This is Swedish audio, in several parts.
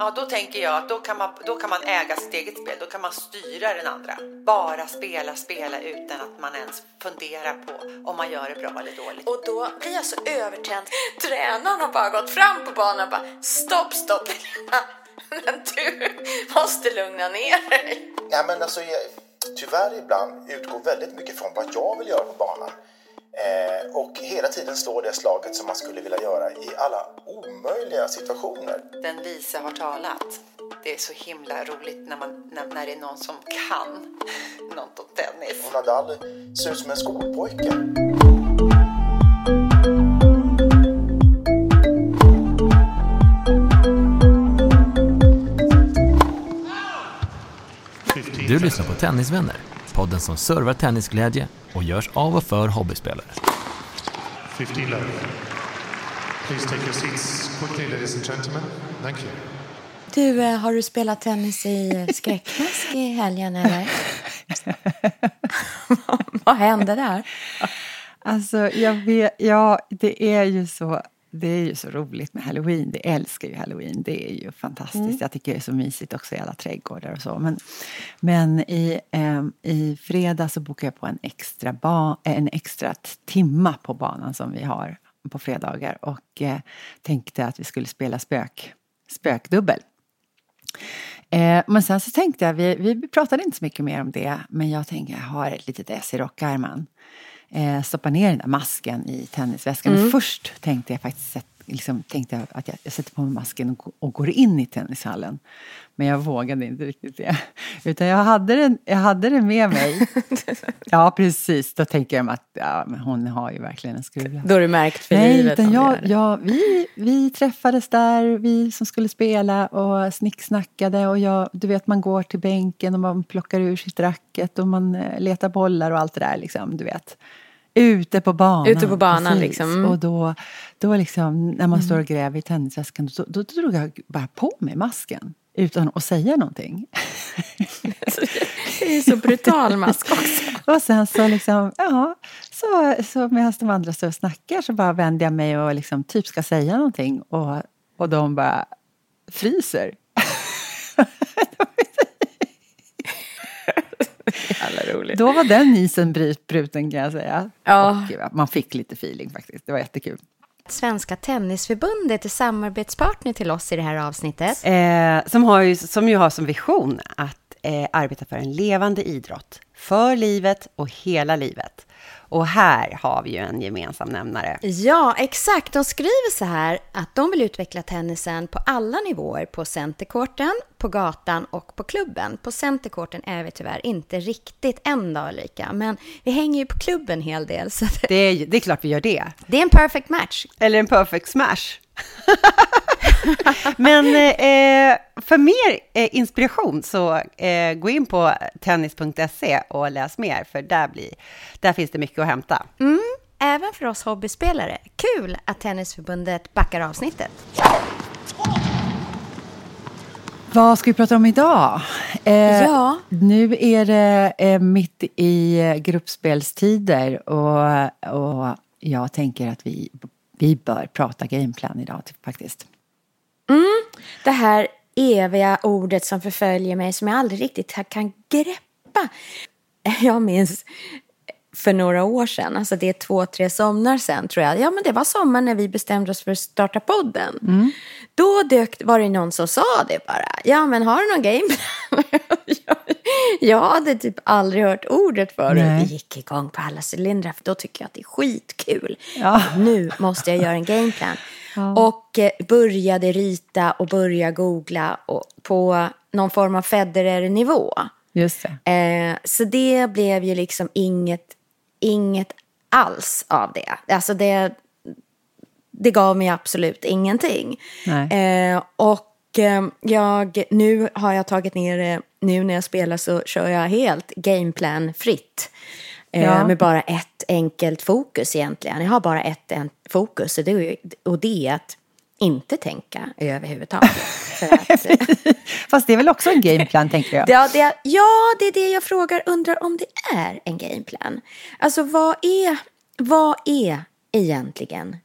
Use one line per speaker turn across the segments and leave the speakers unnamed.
Ja, då tänker jag att då kan, man, då kan man äga sitt eget spel. Då kan man styra den andra. Bara spela, spela utan att man ens funderar på om man gör det bra eller dåligt.
Och då blir jag så övertänd. Tränaren har bara gått fram på banan och bara stopp, stopp Helena. Men du måste lugna ner dig.
Ja, men alltså, jag, tyvärr ibland utgår väldigt mycket från vad jag vill göra på banan. Eh, och hela tiden slår det slaget som man skulle vilja göra i alla omöjliga situationer.
Den vise har talat. Det är så himla roligt när, man, när, när det är någon som kan något om tennis.
Och Nadal ser ut som en skolpojke.
Du lyssnar på Tennisvänner, podden som servar tennisglädje och görs av och för hobbyspelare.
15 love. Please take your seats quickly, ladies and gentlemen. Thank you.
Du, eh, har du spelat tennis i eh, skräckmask i helgen eller? Vad hände där?
Alltså, jag vet, ja, det är ju så det är ju så roligt med halloween. Det älskar ju halloween. Det är ju fantastiskt. Mm. Jag tycker det är så mysigt också i alla trädgårdar och så. Men, men i, eh, i fredag så bokade jag på en extra, ba, en extra timma på banan som vi har på fredagar och eh, tänkte att vi skulle spela spök, spökdubbel. Eh, men sen så tänkte jag, vi, vi pratade inte så mycket mer om det, men jag tänkte jag har ett litet S i rockärmen eh, stoppa ner den där masken i tennisväskan. Mm. Först tänkte jag faktiskt liksom, tänkte jag att jag, jag sätter på mig masken och, och, går in i tennishallen. Men jag vågade inte riktigt det. Utan jag hade den, jag hade den med mig. ja, precis. Då tänker jag att ja, hon har ju verkligen en skruv.
Då har du märkt för
Nej,
livet?
Utan jag, jag, vi, vi träffades där, vi som skulle spela och snicksnackade. Och jag, du vet, man går till bänken och man plockar ur sitt racket och man eh, letar bollar och allt det där. Liksom, du vet. Ute på banan.
Ute på banan liksom.
Och då, då liksom, när man står och gräver i tennisväskan, då, då drog jag bara på mig masken. Utan att säga någonting.
det är så brutal mask också.
och sen så liksom, ja, så, så medan de andra står och snackar så bara vänder jag mig och liksom typ ska säga någonting. Och, och de bara fryser.
Jävla roligt.
Då var den isen bruten kan jag säga.
Ja.
Och man fick lite feeling faktiskt. Det var jättekul.
Svenska Tennisförbundet är samarbetspartner till oss i det här avsnittet.
Eh, som, har ju, som ju har som vision att eh, arbeta för en levande idrott. För livet och hela livet. Och här har vi ju en gemensam nämnare.
Ja, exakt. De skriver så här att de vill utveckla tennisen på alla nivåer. På centerkorten, på gatan och på klubben. På centerkorten är vi tyvärr inte riktigt än då, Ulrika. Men vi hänger ju på klubben en hel del. Så
det, är, det är klart vi gör det.
Det är en perfect match.
Eller en perfect smash. Men eh, för mer eh, inspiration så eh, gå in på tennis.se och läs mer, för där, blir, där finns det mycket att hämta.
Mm, även för oss hobbyspelare. Kul att Tennisförbundet backar avsnittet.
Vad ska vi prata om idag?
Eh, ja.
Nu är det eh, mitt i gruppspelstider och, och jag tänker att vi vi bör prata gameplan idag typ, faktiskt.
Mm, det här eviga ordet som förföljer mig som jag aldrig riktigt kan greppa. Jag minns för några år sedan, alltså det är två, tre somnar sedan tror jag. Ja men det var sommar när vi bestämde oss för att starta podden. Mm. Då dök, var det någon som sa det bara. Ja men har du någon gameplan? jag, jag hade typ aldrig hört ordet förut. Vi gick igång på alla cylindrar för då tycker jag att det är skitkul. Ja. Nu måste jag göra en gameplan. Ja. Och eh, började rita och börja googla och, på någon form av Federer-nivå.
Just det.
Eh, så det blev ju liksom inget, inget alls av det. Alltså det, det gav mig absolut ingenting. Eh, och eh, jag, nu har jag tagit ner det, nu när jag spelar så kör jag helt gameplan-fritt. Eh,
Ja.
Med bara ett enkelt fokus egentligen. Jag har bara ett, en fokus det, och det är att inte tänka överhuvudtaget. Att,
Fast det är väl också en gameplan, tänker jag.
Ja det, ja, det är det jag frågar. Undrar om det är en gameplan. Alltså vad är, vad är egentligen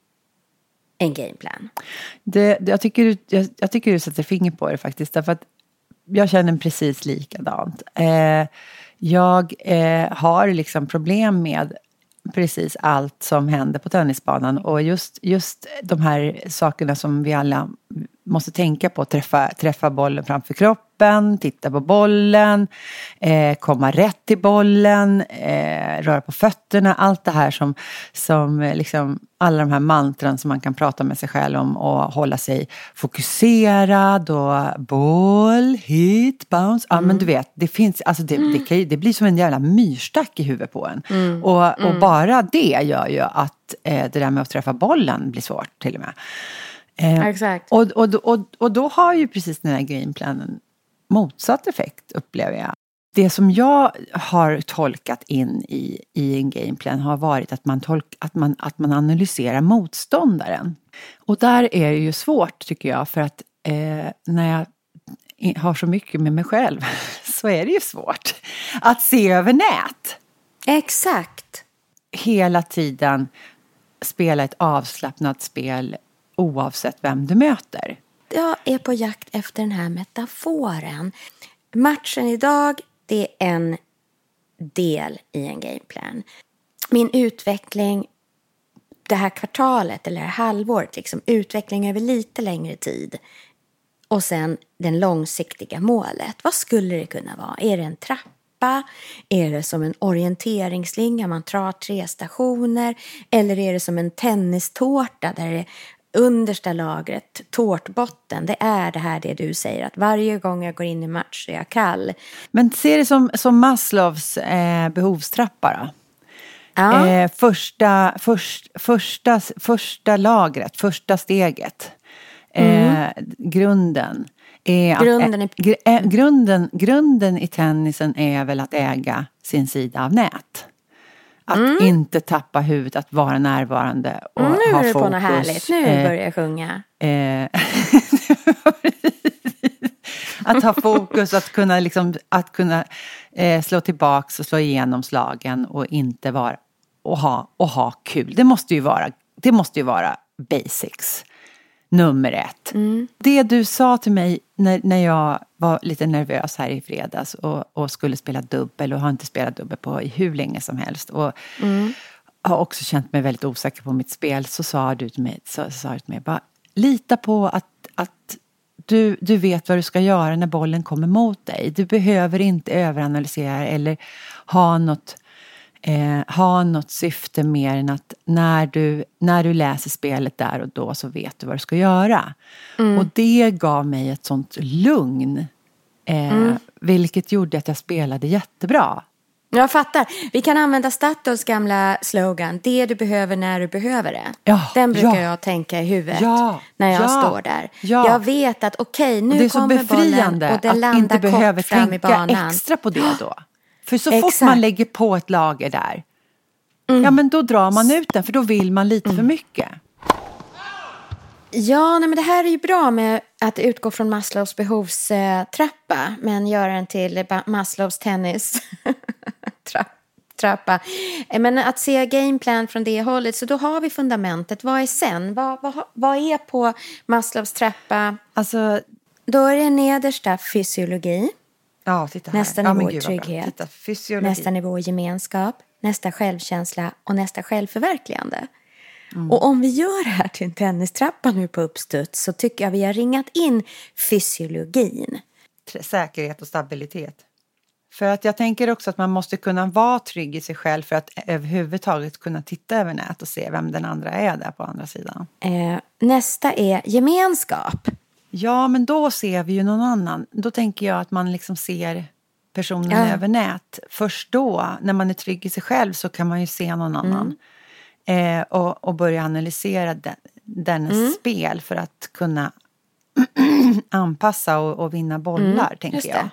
en gameplan?
Det, det, jag, tycker du, jag, jag tycker du sätter finger på det faktiskt. Därför att jag känner precis likadant. Eh, jag eh, har liksom problem med precis allt som händer på tennisbanan. Och just, just de här sakerna som vi alla måste tänka på. Träffa, träffa bollen framför kroppen, titta på bollen, eh, komma rätt till bollen, eh, röra på fötterna. Allt det här som, som eh, liksom, alla de här mantran som man kan prata med sig själv om och hålla sig fokuserad och boll, hit, bounce. Ja men du vet, det finns, alltså det, det, kan det blir som en jävla myrstack i huvudet på en. Och, och bara det gör ju att eh, det där med att träffa bollen blir svårt till och med. Eh,
Exakt.
och, och, och, och då har ju precis den här gameplanen motsatt effekt upplever jag. Det som jag har tolkat in i, i en gameplan har varit att man, tolk, att, man, att man analyserar motståndaren. Och där är det ju svårt tycker jag för att eh, när jag har så mycket med mig själv så är det ju svårt att se över nät
Exakt.
hela tiden spela ett avslappnat spel oavsett vem du möter.
Jag är på jakt efter den här metaforen. Matchen idag, det är en del i en gameplan. Min utveckling det här kvartalet eller halvåret, liksom, utveckling över lite längre tid. Och sen det långsiktiga målet. Vad skulle det kunna vara? Är det en trappa? Är det som en orienteringsslinga, man drar tre stationer? Eller är det som en tennistårta där det understa lagret, tårtbotten, det är det här det du säger att varje gång jag går in i match är jag kall.
Men se det som, som Maslows eh, behovstrappa då.
Ja,
Eh, första, först, första, första lagret, första steget. Eh, Grunden. Är att,
Grunden är-
gr, eh, grunden, grunden i tennisen är väl att äga sin sida av nät. Att inte tappa huvudet, att vara närvarande och
Mm. nu
ha
är du
fokus.
på något härligt. Nu
Eh,
börjar jag sjunga.
Eh, att ha fokus, att kunna, liksom, att kunna eh, slå tillbaks och slå igenom slagen och inte vara och ha, och ha kul. Det måste ju vara, det måste ju vara basics. Nummer ett. Det du sa till mig när, när jag var lite nervös här i fredags och, och skulle spela dubbel och har inte spelat dubbel på i hur länge som helst. Och har också känt mig väldigt osäker på mitt spel. Så sa du till mig, så, sa du till mig bara lita på att, att du, du vet vad du ska göra när bollen kommer mot dig. Du behöver inte överanalysera eller ha något, eh, ha något syfte mer än att när du, när du läser spelet där och då så vet du vad du ska göra. Och det gav mig ett sånt lugn. Eh, Vilket gjorde att jag spelade jättebra.
Jag fattar. Vi kan använda Statoils gamla slogan, det du behöver när du behöver det.
Ja,
Den brukar
ja.
jag tänka i huvudet
Ja,
när jag
ja,
står där.
ja.
Jag vet att okej,
Och
nu
det är så
kommer bollen
befriande
och den
att
landar
inte
kort fram i
tänka
banan.
extra på det då. För så fort
Exakt. Mm.
man lägger på ett lager där, ja men då drar man ut den för då vill man lite för mycket.
Ja, nej, men det här är ju bra med att utgå från Maslows behovstrappa men göra den till Maslows tennis tra- trappa. Eh, Men att se gameplan från det hållet, så då har vi fundamentet. Vad är sen? Vad, vad, vad är på Maslows trappa?
Alltså,
Då är det nedersta fysiologi,
ja titta här.
nästa
ja,
nivå
gud,
trygghet, nästa nivå gemenskap, nästa självkänsla och nästa självförverkligande.
Mm.
Och om vi gör det här till en tennistrappa nu på uppstuds så tycker jag vi har ringat in fysiologin.
Säkerhet och stabilitet. För att jag tänker också att man måste kunna vara trygg i sig själv för att överhuvudtaget kunna titta över nät och se vem den andra är där på andra sidan.
Eh, nästa är gemenskap.
Ja, men då ser vi ju någon annan. Då tänker jag att man liksom ser personen
Ja.
över nät. Först då, när man är trygg i sig själv, så kan man ju se någon annan. Eh, och, och börja analysera den, dennes mm. spel för att kunna anpassa och, och vinna bollar, mm, tänker jag.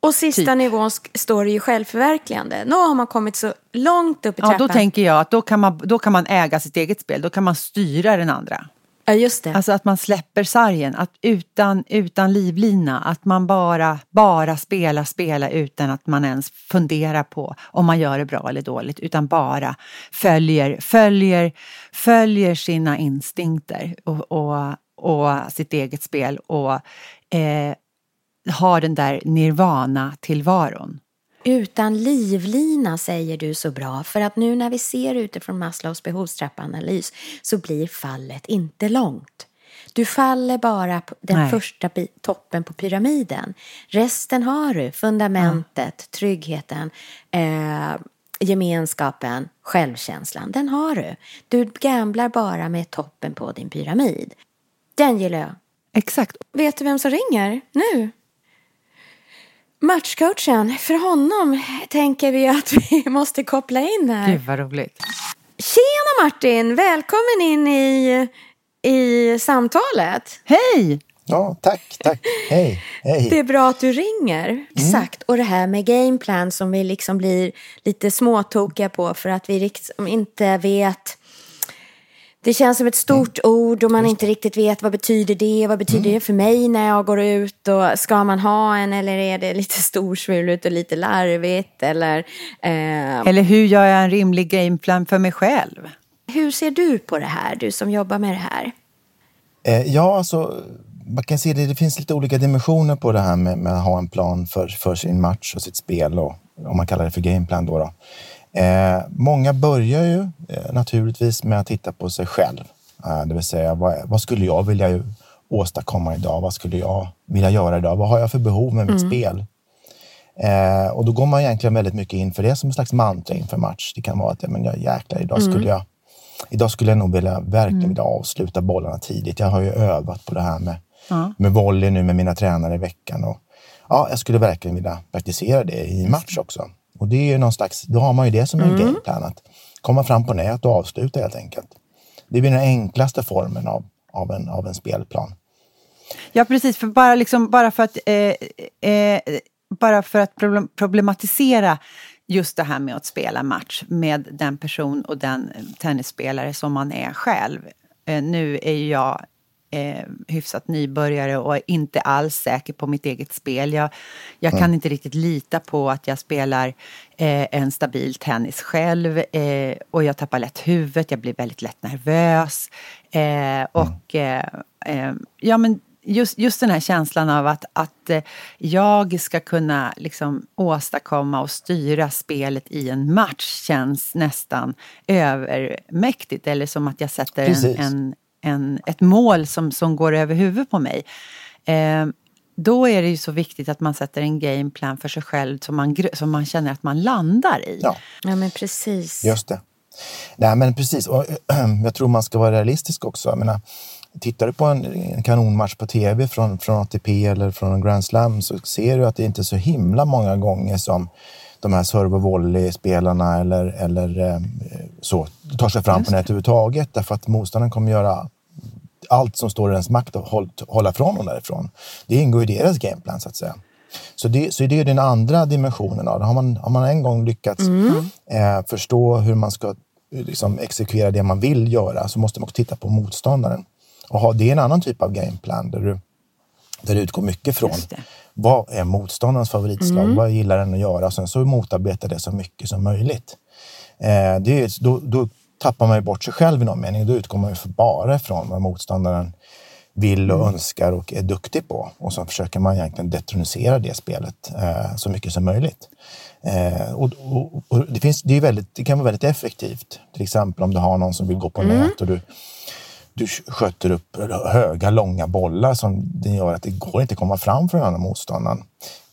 Och sista typ. nivån står det ju självförverkligande. Nu har man kommit så långt upp i trappan.
Ja, då tänker jag att då kan, man, då kan man äga sitt eget spel. Då kan man styra den andra.
Ja, just det.
Alltså att man släpper sargen, att utan, utan livlina, att man bara, bara spelar, spelar utan att man ens funderar på om man gör det bra eller dåligt, utan bara följer, följer, följer sina instinkter och, och, och sitt eget spel och eh, har den där nirvana-tillvaron.
Utan livlina säger du så bra, för att nu när vi ser utifrån Maslows behovstrappanalys så blir fallet inte långt. Du faller bara på den Nej. första toppen på pyramiden. Resten har du, fundamentet, ja. tryggheten, eh, gemenskapen, självkänslan. Den har du. Du gamblar bara med toppen på din pyramid. Den gillar jag.
Exakt.
Vet du vem som ringer nu? Matchcoachen, för honom tänker vi att vi måste koppla in här.
Gud vad roligt.
Tjena Martin, välkommen in i, i samtalet.
Hej!
Ja, tack, tack. Hej, hej.
Det är bra att du ringer. Mm. Exakt. Och det här med gameplan som vi liksom blir lite småtokiga på för att vi liksom inte vet det känns som ett stort mm. ord och man inte riktigt vet vad betyder det, vad betyder mm. det för mig när jag går ut och ska man ha en eller är det lite storsvulet och lite larvigt eller...
Eh... Eller hur gör jag en rimlig gameplan för mig själv?
Hur ser du på det här, du som jobbar med det här?
Eh, ja, alltså man kan se det, det finns lite olika dimensioner på det här med, med, att ha en plan för, för sin match och sitt spel och om man kallar det för gameplan då. då. Eh, många börjar ju eh, naturligtvis med att titta på sig själv. Eh, det vill säga, vad, vad, skulle jag vilja åstadkomma idag? Vad skulle jag vilja göra idag? Vad har jag för behov med mitt mm. spel? Eh, och då går man egentligen väldigt mycket in för det som en slags mantra inför match. Det kan vara att ja, men jag, jäklar, idag mm. skulle jag Idag skulle jag nog vilja, verkligen mm. vilja avsluta bollarna tidigt. Jag har ju övat på det här med, ja. med volley nu med mina tränare i veckan. Och, ja, jag skulle verkligen vilja praktisera det i match också. Och det är ju någon slags, då har man ju det som en mm. gameplan, att komma fram på nät och avsluta helt enkelt. Det blir den enklaste formen av, av, en, av en spelplan.
Ja, precis. För bara, liksom, bara för att, eh, eh, bara för att problematisera just det här med att spela match med den person och den tennisspelare som man är själv. Eh, nu är jag eh, hyfsat nybörjare och är inte alls säker på mitt eget spel. Jag, jag kan mm. inte riktigt lita på att jag spelar eh, en stabil tennis själv eh, och jag tappar lätt huvudet, jag blir väldigt lätt nervös. Eh, mm. och eh, eh, ja, men just, just den här känslan av att, att jag ska kunna liksom åstadkomma och styra spelet i en match känns nästan övermäktigt. Eller som att jag sätter en, en, en, ett mål som, som går över huvudet på mig. Eh, då är det ju så viktigt att man sätter en gameplan för sig själv som man, som man känner att man landar i.
Ja, ja men precis.
Just det. Nej, men precis. Och, jag tror man ska vara realistisk också. Jag menar, tittar du på en, en kanonmatch på tv från, från ATP eller från en Grand Slam så ser du att det inte är så himla många gånger som de här serve och volley-spelarna eller, eller eh, så tar sig fram på nätet överhuvudtaget därför att motståndaren kommer göra allt som står i ens makt att hålla från dem därifrån. Det ingår i deras gameplan så att säga. Så det, så det är den andra dimensionen av det. Har man, har man en gång lyckats mm. eh, förstå hur man ska liksom, exekvera det man vill göra så måste man också titta på motståndaren. Och ha, det är en annan typ av gameplan där du, där du utgår mycket från vad är motståndarens favoritslag? Mm. Vad gillar den att göra? Sen så motarbeta det så mycket som möjligt. Eh, det är, då, då tappar man ju bort sig själv i någon mening. Då utgår man ju bara ifrån vad motståndaren vill och mm. önskar och är duktig på. Och så försöker man egentligen detronisera det spelet eh, så mycket som möjligt. Eh, och, och, och, det, finns, det, är väldigt, det kan vara väldigt effektivt. Till exempel om du har någon som vill gå på mm. nät och du du sköter upp höga, långa bollar som det gör att det går inte att komma fram för den andra motståndaren.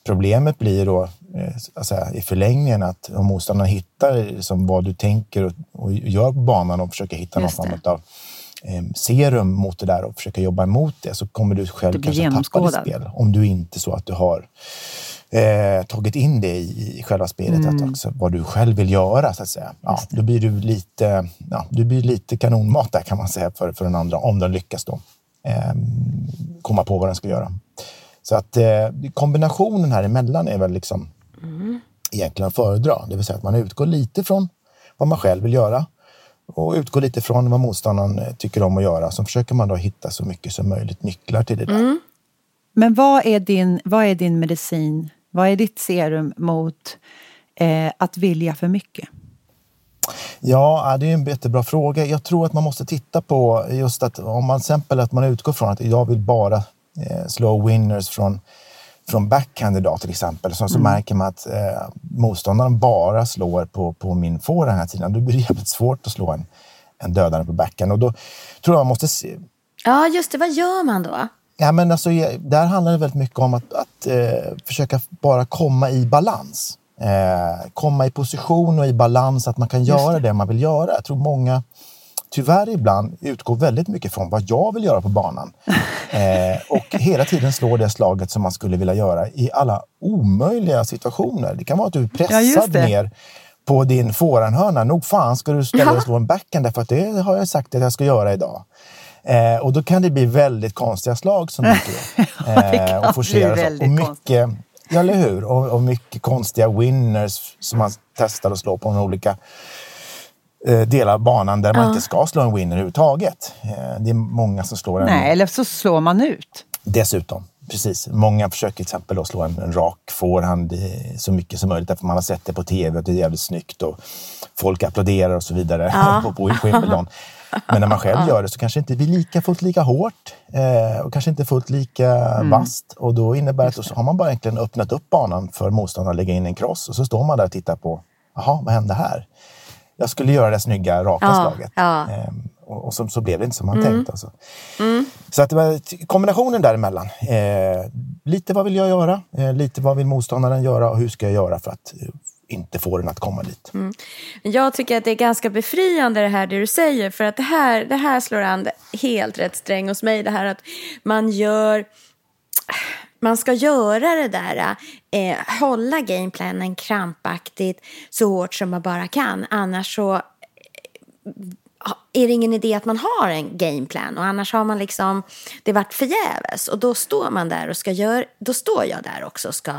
Problemet blir då alltså, i förlängningen att om motståndaren hittar som vad du tänker och, och gör på banan och försöker hitta någon form av eh, serum mot det där och försöka jobba emot det så kommer du själv kanske tappa ditt spel. Om du inte så att du har eh, tagit in det i, i själva spelet,
Mm.
att också vad du själv vill göra så att säga. Ja, då blir du lite, ja, du blir lite kanonmat där kan man säga för, för den andra, om den lyckas då eh, komma på vad den ska göra. Så att eh, kombinationen här emellan är väl liksom egentligen att föredra. Det vill säga att man utgår lite från vad man själv vill göra och utgår lite från vad motståndaren eh, tycker om att göra. Så försöker man då hitta så mycket som möjligt nycklar till det där.
Men vad är din, vad är din medicin? Vad är ditt serum mot eh, att vilja för mycket?
Ja, äh, det är en jättebra fråga. Jag tror att man måste titta på just att om man exempel att man utgår från att jag vill bara eh, slå winners från, från backhand idag till exempel. Så, så märker man att eh, motståndaren bara slår på, på min forehand den här tiden. Då blir det jävligt svårt att slå en, en dödare på backhand. Och då tror jag man måste se,
Ja, just det. Vad gör man då?
Ja, men alltså, där handlar det väldigt mycket om att, att eh, försöka bara komma i balans. Eh, komma i position och i balans, att man kan göra det. man vill göra. Jag tror många tyvärr ibland utgår väldigt mycket från vad jag vill göra på banan. Eh, och hela tiden slår det slaget som man skulle vilja göra i alla omöjliga situationer. Det kan vara att du är
Ja, just
pressad
det.
ner på din forehandhörna. Nog fan ska du ställa dig och slå en backhand därför att det har jag sagt att jag ska göra idag. Eh, och då kan det bli väldigt konstiga slag som dyker upp.
kan
och forceras och mycket, ja, eller hur? Och, och mycket konstiga winners som man testar att slå på de olika eh, delar av banan där man inte ska slå en winner överhuvudtaget. Eh, det är många som slår en
Nej, eller så slår man ut.
Dessutom, precis. Många försöker till exempel slå en, en rak forehand eh, så mycket som möjligt därför man har sett det på tv och det är jävligt snyggt och folk applåderar och så vidare på, på Wimbledon. Men när man själv gör det så kanske inte det blir lika fullt lika hårt eh, och kanske inte fullt lika vasst. Och då innebär det att så har man bara egentligen öppnat upp banan för motståndaren att lägga in en cross och så står man där och tittar på, jaha, vad hände här? Jag skulle göra det snygga, raka
Ja,
slaget.
ja.
Ehm, och och så, så blev det inte som man tänkt. Alltså. Så att det var kombinationen däremellan. Eh, lite vad vill jag göra? Eh, lite vad vill motståndaren göra? Och hur ska jag göra för att eh, inte få den att komma dit? Mm.
Jag tycker att det är ganska befriande det här det du säger. För att det här, det här slår an helt rätt sträng hos mig. Det här att man gör... Man ska göra det där, eh, hålla gameplanen krampaktigt så hårt som man bara kan. Annars så eh, är det ingen idé att man har en gameplan och annars har man liksom det varit förgäves och då står man där och ska göra, då står jag där också och ska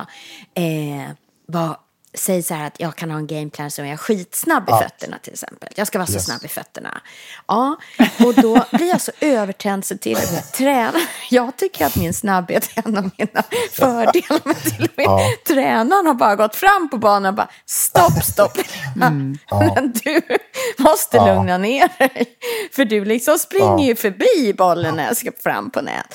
eh, vara Säg så här att jag kan ha en gameplan som är skitsnabb i
Ja.
fötterna till exempel. Jag ska vara så
Yes.
snabb i fötterna. Ja, och då blir jag så övertänd så till och med träna. Jag tycker att min snabbhet är en av mina fördelar. Men till och med
Ja.
tränaren har bara gått fram på banan och bara stopp, stopp. Men du måste
Ja.
lugna ner dig. För du liksom springer ju förbi bollen när jag ska fram på nät.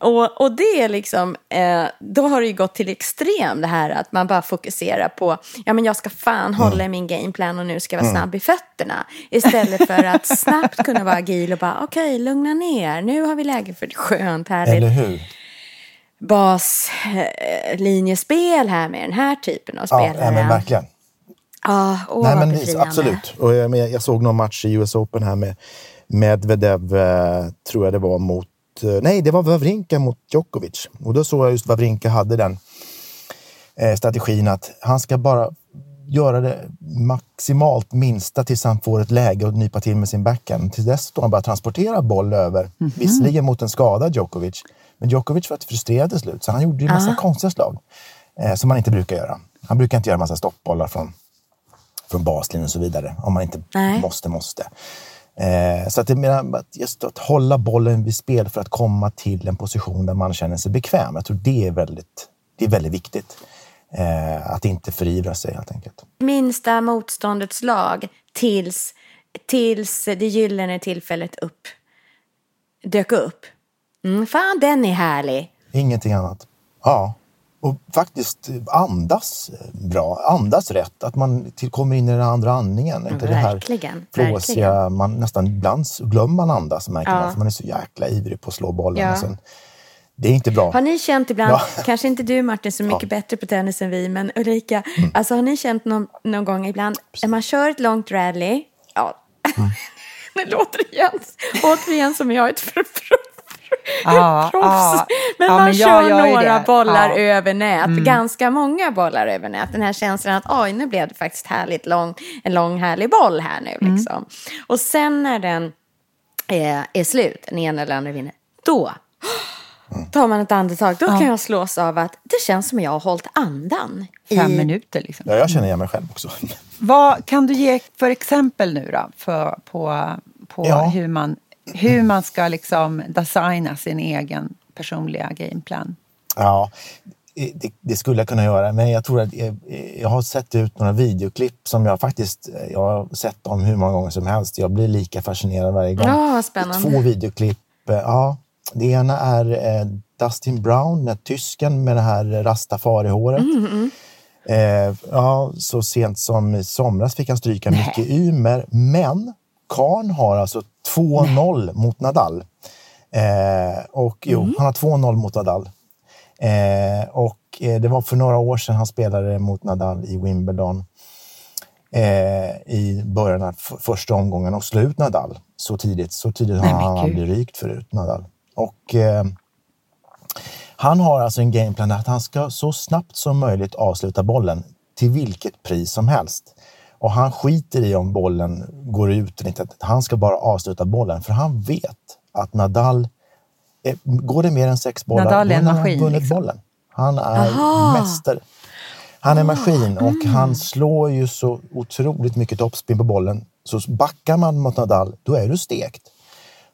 Och, och det är liksom, eh, då har det ju gått till extrem det här att man bara fokuserar på, ja men jag ska fan hålla i min gameplan och nu ska jag vara snabb i fötterna. Istället för att snabbt kunna vara agil och bara, okej, lugna ner, nu har vi läge för ett skönt, härligt
Eller hur?
baslinjespel här med den här typen av spelare.
ja men verkligen.
Ja, åh,
Nej, men
befriande.
absolut. Och jag, jag såg någon match i US Open här med Medvedev, eh, tror jag det var, mot... Eh, nej, det var Wawrinka mot Djokovic. Och då såg jag just Wawrinka hade den eh, strategin att han ska bara göra det maximalt minsta tills han får ett läge att nypa till med sin backhand. Till dess står han bara transportera boll över, visserligen mot en skadad Djokovic. Men Djokovic var frustrerad till slut, så han gjorde ju massa konstiga slag eh, som man inte brukar göra. Han brukar inte göra massa stoppbollar från från baslinjen och så vidare. Om man inte
Nej.
måste, måste. Eh, så att det menar, att just att hålla bollen vid spel för att komma till en position där man känner sig bekväm. Jag tror det är väldigt, det är väldigt viktigt. Eh, att inte förivra sig helt enkelt.
minsta motståndets lag tills, tills det gyllene tillfället upp, dök upp. Mm, fan, den är härlig.
Ingenting annat. Ja. Och faktiskt andas bra, andas rätt. Att man till, kommer in i den andra andningen. Inte det här flåsiga,
verkligen.
man nästan ibland glömmer man andas märker
Ja.
man. För man är så jäkla ivrig på att slå bollen.
Ja.
Och sen, det är inte bra.
Har ni känt ibland,
Ja.
kanske inte du Martin så mycket
Ja. Mm.
bättre på tennis än vi, men Ulrika, alltså har ni känt någon, någon gång ibland, när man kör ett långt rally, ja,
Mm.
det låter igen, återigen som jag är ett för, för,
Ja,
proffs. Men man
men
kör några
det.
bollar.
Mm.
över nät, ganska många bollar över nät. Den här känslan att oj, nu blev det faktiskt härligt lång, en lång härlig boll här nu.
Mm.
Liksom. Och sen när den är, är slut, den ena eller andra vinner, då tar man ett andetag. Då kan jag slås av att det känns som jag har hållit andan.
Fem
i,
minuter liksom.
Ja, jag känner igen mig själv också.
Vad kan du ge för exempel nu då? För, på på
Ja.
hur, man, hur man ska liksom designa sin egen personliga gameplan.
Ja, det, det skulle jag kunna göra, men jag tror att jag, jag har sett ut några videoklipp som jag faktiskt, jag har sett dem hur många gånger som helst. Jag blir lika fascinerad varje gång.
Ja, spännande.
Två videoklipp. eh, Ja, det ena är eh, Dustin Brown, den tysken med det här rastafari-håret.
Mm,
Eh, ja, så sent som i somras fick han stryka Micke Ymer, men Karn har alltså 2-0 mot Nadal. Eh, och jo,
Mm.
han har 2-0 mot Nadal. Eh, och eh, det var för några år sedan han spelade mot Nadal i Wimbledon eh, i början av första omgången och slog ut Nadal så tidigt. Så tidigt har han aldrig rykt förut, Nadal. Och eh, han har alltså en gameplan att han ska så snabbt som möjligt avsluta bollen till vilket pris som helst. Och han skiter i om bollen går ut eller inte. Han ska bara avsluta bollen för han vet att Nadal, eh, går det mer än sex bollar,
Nadal är en
då har han
maskin,
vunnit
liksom.
bollen. Han är
Aha.
mästare. Han är maskin och
Mm.
han slår ju så otroligt mycket toppspin på bollen. Så backar man mot Nadal, då är du stekt.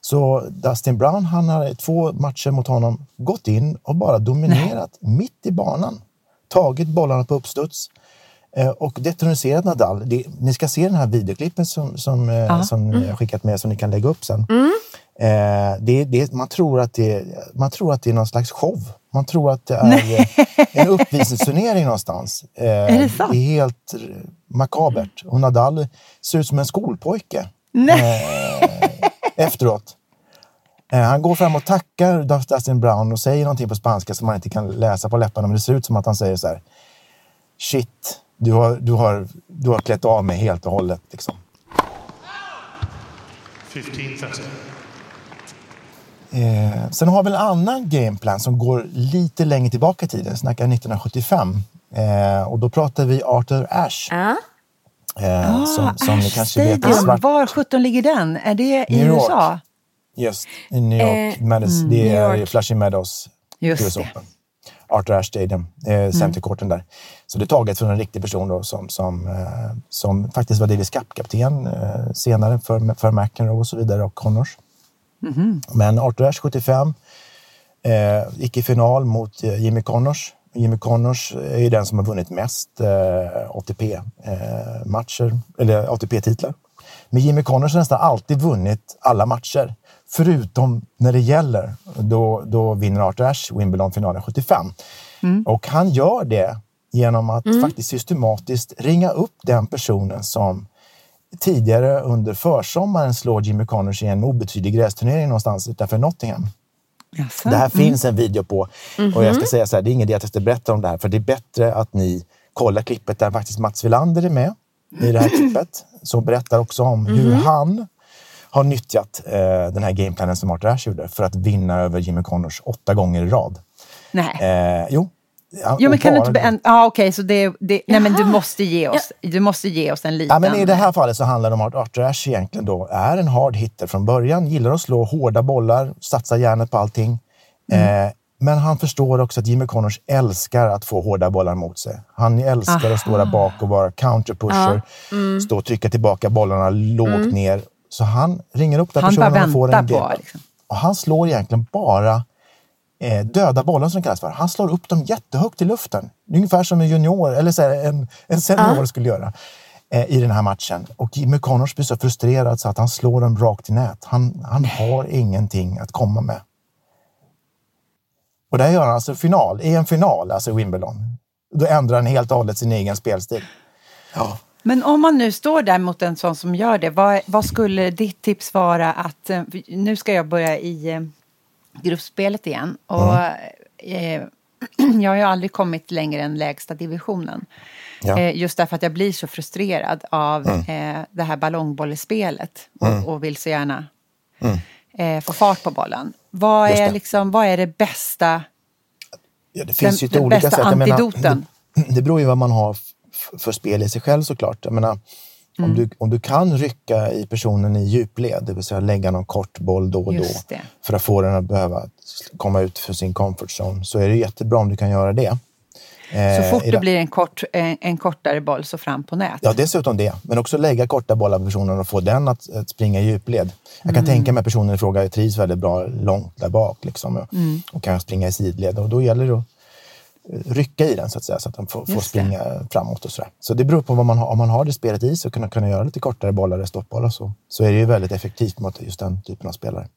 Så Dustin Brown, han har i två matcher mot honom gått in och bara dominerat mitt i banan. Tagit bollarna på uppstuds eh, och detroniserat Nadal. Det, ni ska se den här videoklippen som, som, eh, som jag har skickat med som ni kan lägga upp sen. Eh, det, det, man, tror att det, man tror att det är någon slags show. Man tror att det är eh, en uppvisningsturnering någonstans. Eh,
Är det sant?
Det är helt makabert. Och Nadal ser ut som en skolpojke efteråt. Eh, Han går fram och tackar Dustin Brown och säger någonting på spanska som man inte kan läsa på läpparna. Men det ser ut som att han säger så här. Shit, du har, du har, du har klätt av mig helt och hållet. Liksom.
15.30.
Eh, sen har vi en annan gameplan som går lite längre tillbaka i tiden. Snackar 1975. Eh, och då pratar vi Arthur Ashe.
Ja.
Eh, som, som ni kanske vet är svart.
var 17 ligger den? Är det i
New York.
USA?
Just i New York.
Eh,
Meadows, det
New
är
York.
Flushing Meadows.
Just
US
det.
Open. Arthur Ashe Stadium, eh, centercourten där. Så det är taget från en riktig person då, som, som, eh, som faktiskt var Davis Cup-kapten eh, senare för, för McEnroe och så vidare och Connors. Men Arthur Ashe 75 eh, gick i final mot eh, Jimmy Connors. Jimmy Connors är ju den som har vunnit mest eh, ATP-matcher, eller ATP-titlar. Men Jimmy Connors har nästan alltid vunnit alla matcher. Förutom när det gäller. Då, då vinner Arthur Ashe Wimbledon-finalen 75. Och han gör det genom att faktiskt systematiskt ringa upp den personen som tidigare under försommaren slår Jimmy Connors i en obetydlig grästurnering någonstans utanför Nottingham.
Jaså?
Det här finns en video på. Och jag ska säga så här, det är ingen idé att jag berätta om det här, för det är bättre att ni kollar klippet där faktiskt Mats Wilander är med i det här klippet. Som berättar också om hur han har nyttjat eh, den här gameplanen som Arthur Ashe gjorde för att vinna över Jimmy Connors åtta gånger i rad.
Nej.
Eh, jo. Ja,
Jo, men kan du inte... En, ah, Okej, så det, det, nej, men du måste ge oss, du måste ge oss en liten...
Ja, men I det här fallet så handlar det om att Arthur Ashe egentligen då är en hard hitter från början. Gillar att slå hårda bollar, satsa järnet på allting.
Mm.
Eh, men han förstår också att Jimmy Connors älskar att få hårda bollar mot sig. Han älskar att stå där bak och vara counterpusher.
Mm.
Stå och trycka tillbaka bollarna lågt ner. Så han ringer upp den personen och får en
väntar på, liksom.
Och han slår egentligen bara eh, döda bollar som det kallas för. Han slår upp dem jättehögt i luften. Ungefär som en junior, eller så här, en, en senior skulle göra eh, i den här matchen. Och Jimmy Connors blir så frustrerad så att han slår dem rakt i nät. Han, han har ingenting att komma med. Och där gör han alltså final, i en final, alltså i Wimbledon. Då ändrar han helt och hållet sin egen spelstil. Ja.
Men om man nu står där mot en sån som gör det, vad, vad skulle ditt tips vara att... eh, Nu ska jag börja i eh, gruppspelet igen. Och eh, jag har ju aldrig kommit längre än lägsta divisionen.
Ja.
Eh, just därför att jag blir så frustrerad av eh, det här ballongbollspelet och, och vill så gärna eh, få fart på bollen. Vad är,
det.
liksom, vad är det bästa
Ja, det finns
den,
ju olika
bästa
sätt. Jag menar,
antidoten.
det, det beror ju vad man har för spel i sig själv såklart. Jag menar,
Mm.
om, du, om du kan rycka i personen i djupled, det vill säga lägga någon kort boll då och då för att få den att behöva komma ut för sin comfort zone, så är det jättebra om du kan göra det.
Så
Eh,
fort det blir en, kort, en, kortare boll så fram på nät.
Ja, dessutom det. Men också lägga korta bollar på personen och få den att, att springa i djupled. Jag
Mm.
kan tänka mig att personen i fråga trivs väldigt bra långt där bak liksom, och,
Mm.
och kan springa i sidled. Och då gäller det att rycka i den så att säga, så att den får, får
det.
springa framåt och sådär. Så det beror på vad man har. Om man har det spelet i sig och kunna, kunna göra lite kortare bollar eller stoppbollar så, så är det ju väldigt effektivt mot just den typen av spelare.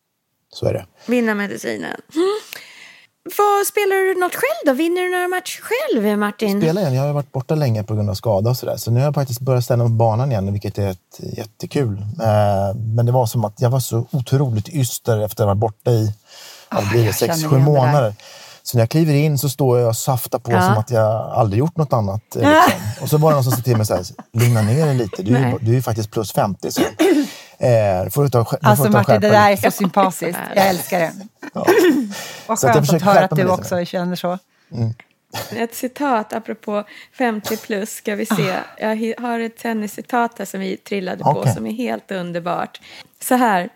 Så är det.
Vinna medicinen. Mm. Vad spelar du något själv då? Vinner du några matcher själv, Martin?
spela igen. Jag har varit borta länge på grund av skada och sådär. Så nu har jag faktiskt börjat ställa upp banan igen, vilket är ett, jättekul. Eh, Men det var som att jag var så otroligt yster efter att ha varit borta i vad blir det, sex, sju månader. Så när jag kliver in så står jag och saftar på
Ja.
som att jag aldrig gjort något annat. eh, Liksom. Och så var det någon som sa till mig så här, lugna ner dig lite, du är, du är ju faktiskt plus 50. Så. Eh, får du ta, du
Alltså
får ta
Martin, det där är så sympatiskt. Jag älskar det. Vad
Så att jag
skönt att
försöker
höra att du också känner så.
Ett citat apropå 50 plus ska vi se. Jag hi- har ett tenniscitat här som vi trillade på
Okej.
som är helt underbart. Så här.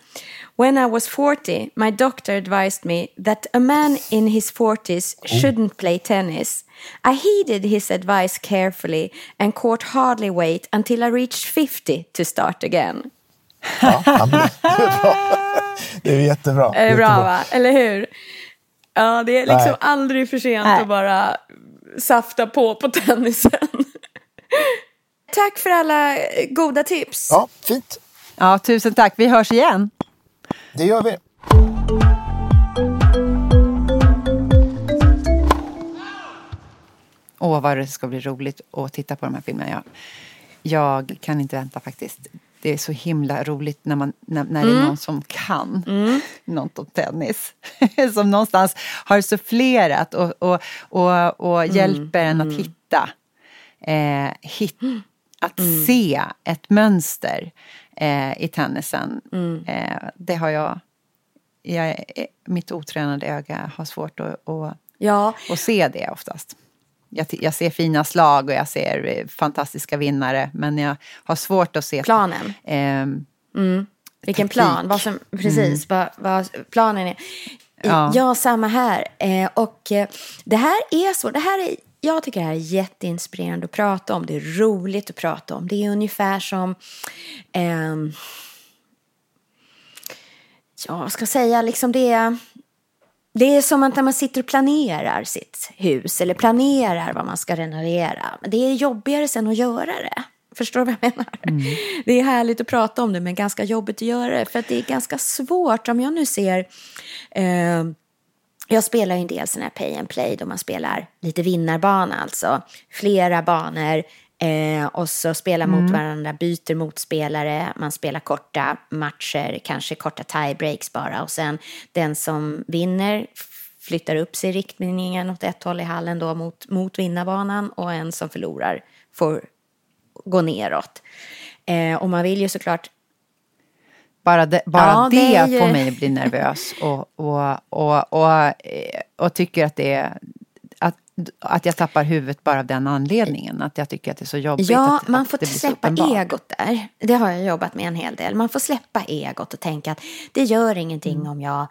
When I was 40, my doctor advised me that a man in his 40s shouldn't play tennis. I heeded his advice carefully and caught hardly wait until I reached 50 to start again.
Ja, det är bra. Det är jättebra.
Är det bra
Jättebra.
va? Eller hur? Ja, det är liksom
Nej.
aldrig för sent
Nej.
att bara safta på på tennisen. Tack för alla goda tips.
Ja, fint.
Ja, tusen tack. Vi hörs igen.
Det gör vi.
Åh, vad det ska bli roligt att titta på de här filmerna. Jag, jag kan inte vänta faktiskt. Det är så himla roligt när, man, när, när det är någon som kan något om tennis. som någonstans har sufflerat och, och, och, och hjälper en att hitta. Eh, hit, att se ett mönster eh, i tennisen. Eh, det har jag... jag är- mitt otränade öga har svårt att, att
Ja,
och se det oftast. Jag, jag ser fina slag och jag ser eh, fantastiska vinnare men jag har svårt att se...
Planen.
Ehm,
vilken
taktik.
plan. Vad som, precis, vad, vad planen är.
Ja.
Ja, samma här. Eh, och eh, det här är så. Det här är, jag tycker det här är jätteinspirerande att prata om. Det är roligt att prata om. Det är ungefär som... ehm, ja, vad ska jag säga? Liksom det är... Det är som att när man sitter och planerar sitt hus eller planerar vad man ska renovera. Det är jobbigare sen att göra det. Förstår du vad jag menar? Det är härligt att prata om det men ganska jobbigt att göra det. För att det är ganska svårt. Om jag nu ser... Eh, jag spelar ju en del sån här pay and play då man spelar lite vinnarbana alltså. Flera banor eh, och så spelar mot varandra, byter motspelare, man spelar korta matcher, kanske korta tiebreaks bara och sen den som vinner flyttar upp sig i riktningen åt ett håll i hallen då mot, mot vinnarbanan och en som förlorar får gå neråt. Eh, och man vill ju såklart
bara det, bara
Ja,
det,
det
får mig att bli nervös och, och, och, och, eh, och tycker att det är... Att, att jag tappar huvudet bara av den anledningen. Att jag tycker att det är så jobbigt
Ja,
att,
man
att
får
så
släppa egot där. Det har jag jobbat med en hel del. Man får släppa egot och tänka att det gör ingenting
Mm.
om jag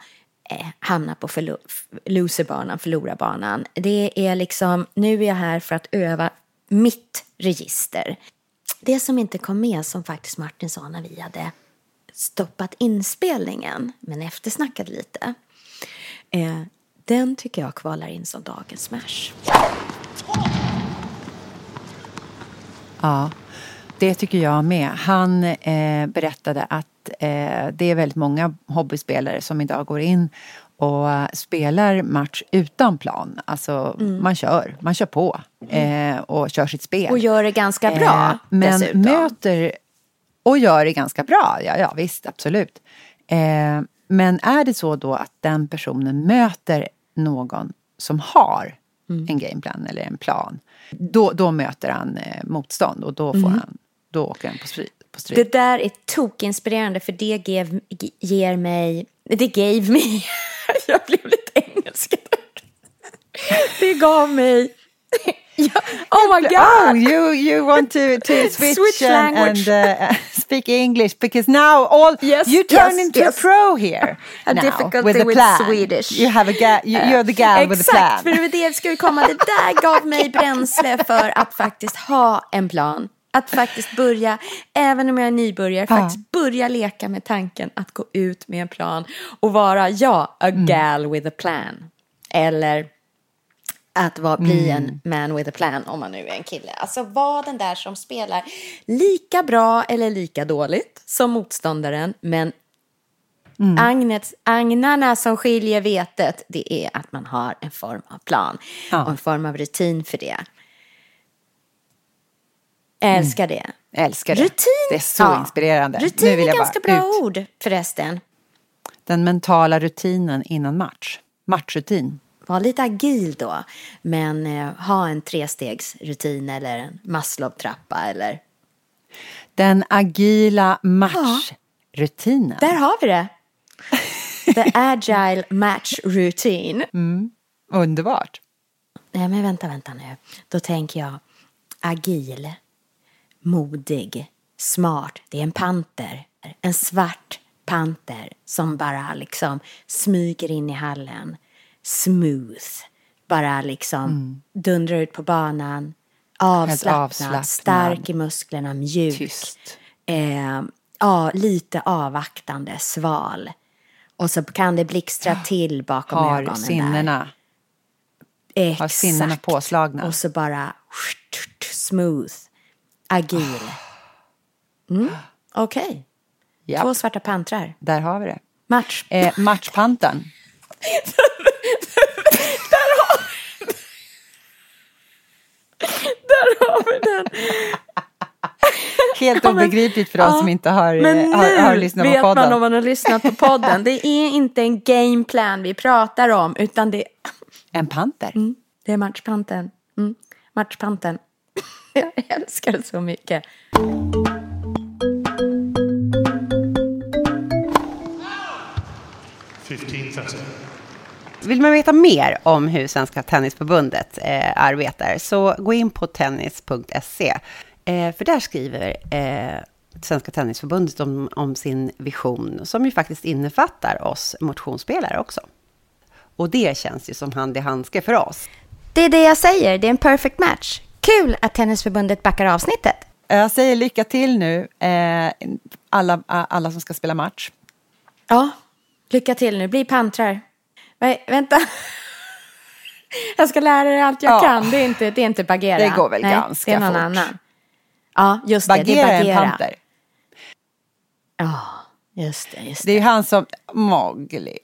eh, hamnar på förlo- loserbanan, förlorarbanan. Det är liksom, nu är jag här för att öva mitt register. Det som inte kom med, som faktiskt Martin sa när vi hade stoppat inspelningen, men eftersnackade lite. Eh, den tycker jag kvalar in som dagens smash.
Ja, det tycker jag med. Han eh, berättade att eh, det är väldigt många hobbyspelare som idag går in och spelar match utan plan. Alltså man kör, man kör på eh, och kör sitt spel.
Och gör det ganska bra
Eh, men
dessutom.
möter och gör det ganska bra, ja, ja visst, absolut. Eh, men är det så då att den personen möter någon som har
Mm.
en gameplan eller en plan, då, då möter han eh, motstånd och då, får han, då åker han på stryk.
Mm. Det där är tokinspirerande för det ge- ger mig... Det gave mig... jag blev lite engelsk. det gav mig... Oh my
Oh,
god!
you you want to to switch,
Switch
and,
language.
and uh, speak English because now all
Yes,
you turn
yes,
into
yes.
a pro here.
A
now,
difficulty
with a
with
plan.
Swedish.
You have a ga- you, you're the gal with a plan.
Exakt, för det det skulle komma. Det där gav mig bränsle för att faktiskt ha en plan. Att faktiskt börja, även om jag är nybörjare,
Ja.
faktiskt börja leka med tanken att gå ut med en plan och vara, ja, a
Mm.
gal with a plan. Eller att vara, bli
Mm.
en man with a plan om man nu är en kille. Alltså var den där som spelar lika bra eller lika dåligt som motståndaren, men
Mm.
Agnet, agnarna som skiljer vetet, det är att man har en form av plan
Ja.
och en form av rutin för det. Älskar det.
Älskar det.
Rutin,
Det är så
ja.
inspirerande.
Rutin
Nu vill
är
jag
ganska
bara
bra
ut.
ord förresten.
Den mentala rutinen innan match. Matchrutin.
Var lite agil då, men eh, ha en trestegsrutin eller en Maslow-trappa eller...
Den agila matchrutinen.
Där har vi det! The agile match routine.
Underbart.
Nej, men vänta, vänta nu. Då tänker jag agil, modig, smart. Det är en panter. En svart panter som bara liksom smyger in i hallen. Smooth. Bara liksom dundrar ut på banan. Avslappnad,
avslappnad.
stark i musklerna, mjuk.
Tyst.
Eh, ja, lite avvaktande, sval. Och så kan det blixtra till bakom
Har
ögonen där.
sinnena.
Exakt.
Har sinnena påslagna.
Och så bara smooth, agil. Mm. Okej,
Ja,
två svarta pantrar.
där har vi det.
Match.
Eh, matchpanten.
Där har vi den.
Helt
Ja, men-
obegripligt för oss
Ja,
som inte har,
Men
eh,
nu
har, har lyssnat
vet
på podden.
man om man har lyssnat på podden. Det är inte en gameplan vi pratar om, utan det,
En panter.
mm, det är matchpanten. Mm, matchpanten. Jag älskar det så mycket.
Fifteen thirty.
Vill man veta mer om hur Svenska Tennisförbundet eh, arbetar så gå in på tennis.se. Eh, för där skriver eh, Svenska Tennisförbundet om, om sin vision som ju faktiskt innefattar oss motionsspelare också. Och det känns ju som hand i handske för oss.
Det är det jag säger, det är en perfect match. Kul att Tennisförbundet backar avsnittet.
Jag säger lycka till nu, eh, alla, alla som ska spela match.
Ja, lycka till nu. Bli pantrar. Vä- vänta. Jag ska lära dig allt jag
Ja.
kan. Det är inte, det är inte Bagheera.
Det går väl
Nej,
ganska
Det är någon
fort.
annan. Ja, just det. Det
Bagheera
är
är en
Bagheera.
panter.
Ja, just det. Just
Det
det.
är ju han som... Mowgli.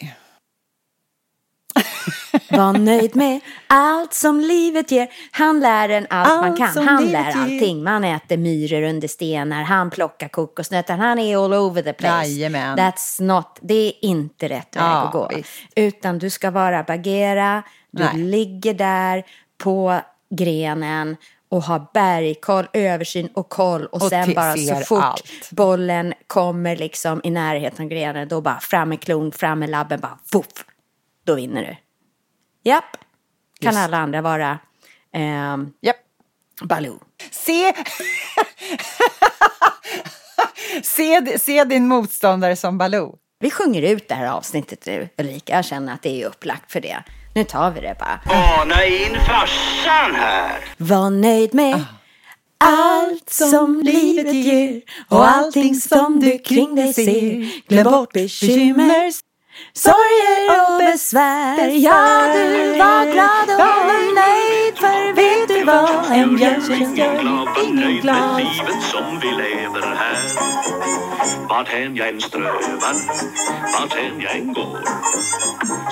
Var nöjd med allt som livet ger. Han lär en allt, man
Allt
kan.
som
Han lär
ger.
allting. Man äter myror under stenar. Han plockar kokosnötter. Han är all over the place.
Jajamän.
That's not, det är inte rätt väg
Ja,
att gå.
visst.
Utan du ska vara Bagheera. Du
Nej.
ligger där på grenen och har bergkoll, översyn och koll. Och,
Och
sen bara så fort
allt.
bollen kommer liksom i närheten av grenen, då bara fram med klon, fram med labben, bara voff. Då vinner du. Japp. Kan
Just.
alla andra vara ehm,
Japp.
Baloo.
Se... se, se din motståndare som Baloo.
Vi sjunger ut det här avsnittet nu, Ulrika. Jag känner att det är upplagt för det. Nu tar vi det bara.
Ana in farsan här.
Var nöjd med allt som livet ger och allting som du kring dig ser. Glöm bort bekymmer, sorger och besvär. Ja, du var glad och nöjd för vet du vad en björntjänst gör ingen glad.
livet som vi lever här. Varthän jag än strövar, varthän jag än går.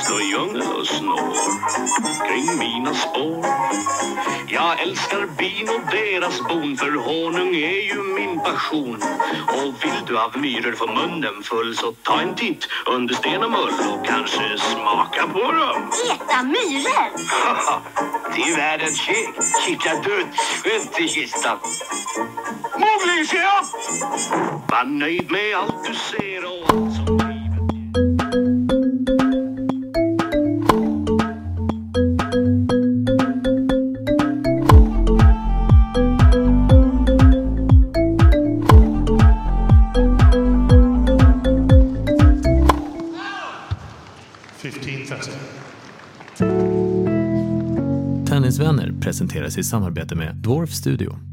I djungel och snår kring mina spår. Jag älskar bin och deras bon för honung är ju min passion. Och vill du av myror få munnen full så ta en titt under sten och mull och kanske smaka på dem.
Äta myror!
Det är världens käk. Kittlar dödsskönt i kistan. Mowgli, se upp! Var nöjd med allt du ser och
tennisvänner presenteras i samarbete med Dwarf Studio.